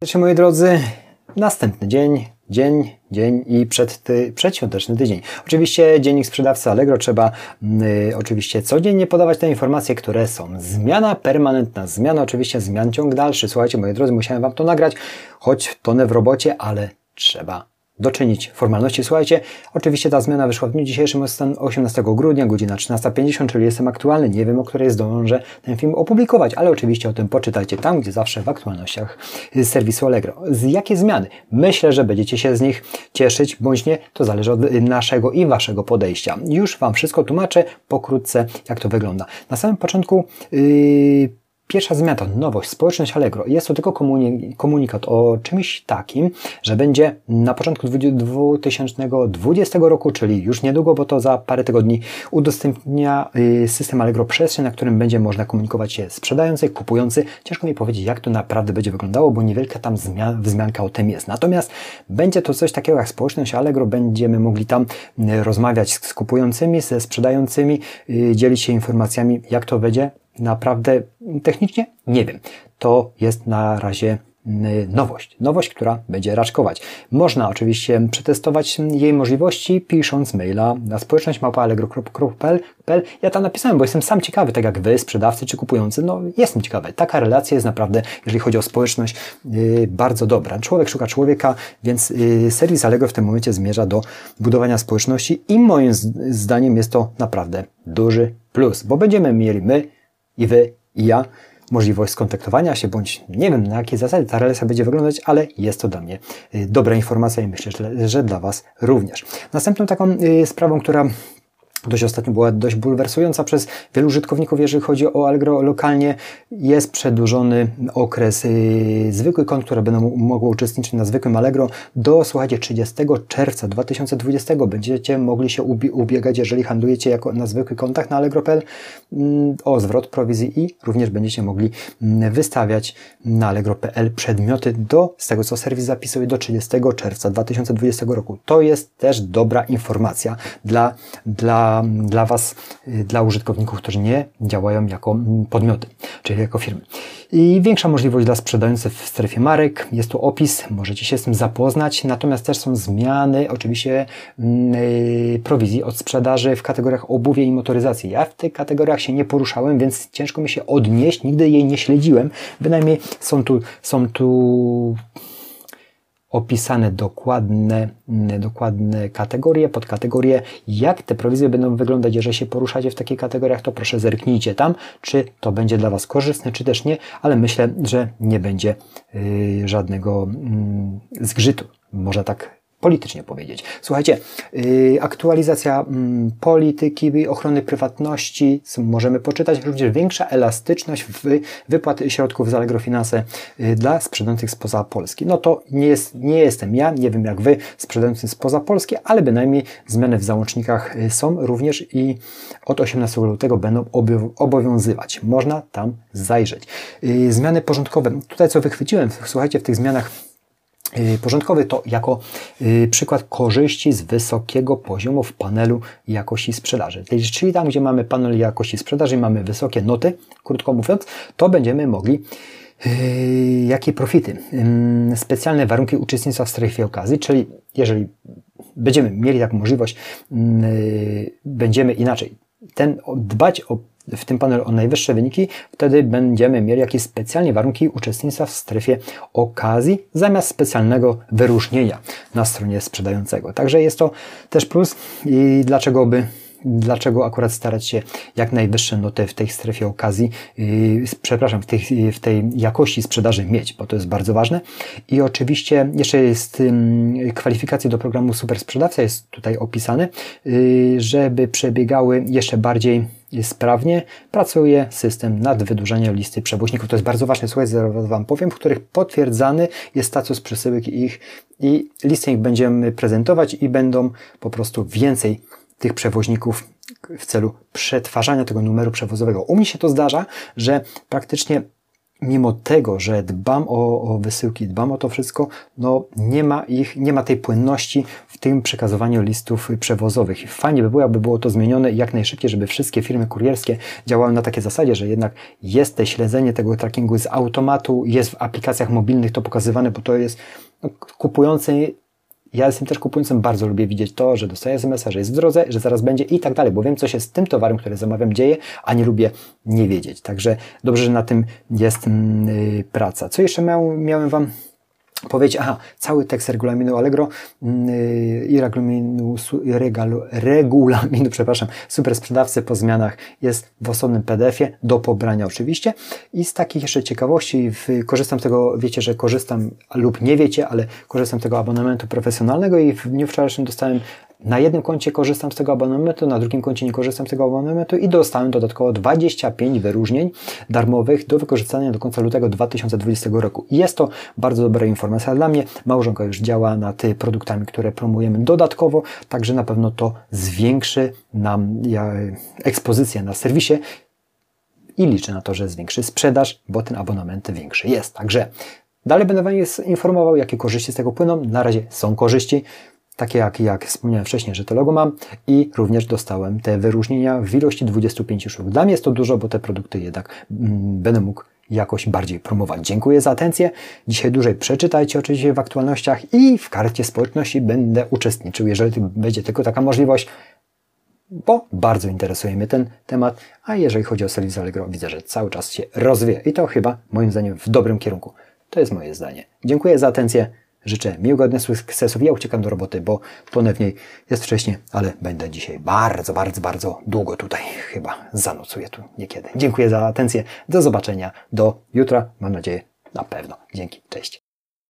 Cześć moi drodzy, następny dzień, dzień, dzień i przed ty, przedświąteczny tydzień. Oczywiście dziennik sprzedawcy Allegro trzeba y, oczywiście codziennie podawać te informacje, które są. Zmiana permanentna, zmiana oczywiście, zmian ciąg dalszy. Słuchajcie moi drodzy, musiałem Wam to nagrać, choć tonę w robocie, ale trzeba doczynić formalności. Słuchajcie, oczywiście ta zmiana wyszła w dniu dzisiejszym, 18 grudnia, godzina 13.50, czyli jestem aktualny. Nie wiem, o której zdążę ten film opublikować, ale oczywiście o tym poczytajcie tam, gdzie zawsze w aktualnościach serwisu Allegro. Z jakie zmiany? Myślę, że będziecie się z nich cieszyć, bądź nie, to zależy od naszego i waszego podejścia. Już Wam wszystko tłumaczę pokrótce, jak to wygląda. Na samym początku yy, Pierwsza zmiana to nowość, społeczność Allegro. Jest to tylko komunikat o czymś takim, że będzie na początku 2020 roku, czyli już niedługo, bo to za parę tygodni, udostępnia y, system Allegro przestrzeń, na którym będzie można komunikować się sprzedający, kupujący. Ciężko mi powiedzieć, jak to naprawdę będzie wyglądało, bo niewielka tam zmian, wzmianka o tym jest. Natomiast będzie to coś takiego jak społeczność Allegro, będziemy mogli tam y, rozmawiać z kupującymi, ze sprzedającymi, y, dzielić się informacjami, jak to będzie naprawdę technicznie nie wiem. To jest na razie nowość. Nowość, która będzie raczkować. Można oczywiście przetestować jej możliwości pisząc maila na społeczność małpa.allegro.pl. Ja tam napisałem, bo jestem sam ciekawy, tak jak Wy, sprzedawcy czy kupujący. No, jestem ciekawy. Taka relacja jest naprawdę, jeżeli chodzi o społeczność, yy, bardzo dobra. Człowiek szuka człowieka, więc yy, serwis Allegro w tym momencie zmierza do budowania społeczności i moim zdaniem jest to naprawdę duży plus, bo będziemy mieli my i Wy, i ja możliwość skontaktowania się, bądź nie wiem na jakiej zasadzie ta relacja będzie wyglądać, ale jest to dla mnie y, dobra informacja i myślę, że dla Was również. Następną taką y, sprawą, która dość ostatnio była dość bulwersująca przez wielu użytkowników, jeżeli chodzi o Allegro lokalnie. Jest przedłużony okres yy, zwykłych kont, które będą mogły uczestniczyć na zwykłym Allegro do, słuchajcie, 30 czerwca 2020 będziecie mogli się ubiegać, jeżeli handlujecie jako na zwykłych kontach na Allegro.pl yy, o zwrot prowizji i również będziecie mogli yy, wystawiać na Allegro.pl przedmioty do, z tego co serwis zapisuje, do 30 czerwca 2020 roku. To jest też dobra informacja dla, dla dla, Was, y, dla użytkowników, którzy nie działają jako mm, podmioty, czyli jako firmy. I większa możliwość dla sprzedających w strefie marek. Jest tu opis, możecie się z tym zapoznać, natomiast też są zmiany, oczywiście yy, prowizji od sprzedaży w kategoriach obuwie i motoryzacji. Ja w tych kategoriach się nie poruszałem, więc ciężko mi się odnieść, nigdy jej nie śledziłem. Bynajmniej są tu, są tu opisane dokładne, mm, dokładne kategorie, podkategorie, jak te prowizje będą wyglądać. Jeżeli się poruszacie w takich kategoriach, to proszę zerknijcie tam, czy to będzie dla Was korzystne, czy też nie, ale myślę, że nie będzie yy, żadnego yy, zgrzytu. Można tak politycznie powiedzieć. Słuchajcie, yy, aktualizacja yy, polityki ochrony prywatności, możemy poczytać, również większa elastyczność w wypłat środków z Allegro Finance yy, dla sprzedających spoza Polski. No to nie, jest, nie jestem ja, nie wiem jak Wy, sprzedający spoza Polski, ale bynajmniej zmiany w załącznikach y, są również i od 18 lutego będą obowiązywać. Można tam zajrzeć. Y, zmiany porządkowe. Tutaj co wychwyciłem, słuchajcie, w tych zmianach Y, porządkowy to jako y, przykład korzyści z wysokiego poziomu w panelu jakości sprzedaży. Czyli tam, gdzie mamy panel jakości sprzedaży, mamy wysokie noty, krótko mówiąc, to będziemy mogli y, jakie profity? Specjalne warunki uczestnictwa w strefie okazji, czyli jeżeli będziemy mieli taką możliwość, będziemy inaczej ten, dbać o w tym panelu o najwyższe wyniki, wtedy będziemy mieli jakieś specjalne warunki uczestnictwa w strefie okazji zamiast specjalnego wyróżnienia na stronie sprzedającego. Także jest to też plus i dlaczego by dlaczego akurat starać się jak najwyższe noty w tej strefie okazji, yy, przepraszam, w tej, w tej jakości sprzedaży mieć, bo to jest bardzo ważne. I oczywiście jeszcze jest kwalifikacje do programu Super Sprzedawca jest tutaj opisane, yy, żeby przebiegały jeszcze bardziej sprawnie pracuje system nad wydłużeniem listy przewoźników. To jest bardzo ważne, słuchajcie, zaraz Wam powiem, w których potwierdzany jest status przesyłek ich i listę ich będziemy prezentować i będą po prostu więcej tych przewoźników w celu przetwarzania tego numeru przewozowego. U mnie się to zdarza, że praktycznie mimo tego, że dbam o, o wysyłki, dbam o to wszystko, no nie ma ich, nie ma tej płynności w tym przekazywaniu listów przewozowych. Fajnie by było, aby było to zmienione jak najszybciej, żeby wszystkie firmy kurierskie działały na takiej zasadzie, że jednak jest te śledzenie tego trackingu z automatu, jest w aplikacjach mobilnych to pokazywane, bo to jest no, kupujący ja jestem też kupującym, bardzo lubię widzieć to, że dostaję SMS-a, że jest w drodze, że zaraz będzie i tak dalej, bo wiem, co się z tym towarem, który zamawiam, dzieje, a nie lubię nie wiedzieć. Także dobrze, że na tym jest yy, praca. Co jeszcze miał, miałem Wam powiedzieć, aha, cały tekst regulaminu Allegro yy, i regulaminu, regalu, regulaminu, przepraszam, super sprzedawcy po zmianach jest w osobnym PDF-ie, do pobrania oczywiście. I z takich jeszcze ciekawości, w, korzystam z tego, wiecie, że korzystam lub nie wiecie, ale korzystam z tego abonamentu profesjonalnego i w dniu wczorajszym dostałem na jednym koncie korzystam z tego abonamentu, na drugim koncie nie korzystam z tego abonamentu i dostałem dodatkowo 25 wyróżnień darmowych do wykorzystania do końca lutego 2020 roku. Jest to bardzo dobra informacja dla mnie. Małżonka już działa nad produktami, które promujemy dodatkowo, także na pewno to zwiększy nam ekspozycję na serwisie i liczę na to, że zwiększy sprzedaż, bo ten abonament większy jest. Także dalej będę Was informował, jakie korzyści z tego płyną. Na razie są korzyści takie jak, jak wspomniałem wcześniej, że to logo mam i również dostałem te wyróżnienia w ilości 25 sztuk. Dla mnie jest to dużo, bo te produkty jednak mm, będę mógł jakoś bardziej promować. Dziękuję za atencję. Dzisiaj dłużej przeczytajcie oczywiście w aktualnościach i w karcie społeczności będę uczestniczył, jeżeli będzie tylko taka możliwość, bo bardzo interesuje mnie ten temat, a jeżeli chodzi o serwis Allegro, widzę, że cały czas się rozwija i to chyba moim zdaniem w dobrym kierunku. To jest moje zdanie. Dziękuję za atencję. Życzę miłego dnia sukcesów. Ja uciekam do roboty, bo tonę w jest wcześnie, ale będę dzisiaj bardzo, bardzo, bardzo długo tutaj. Chyba zanocuję tu niekiedy. Dziękuję za atencję. Do zobaczenia. Do jutra. Mam nadzieję. Na pewno. Dzięki. Cześć.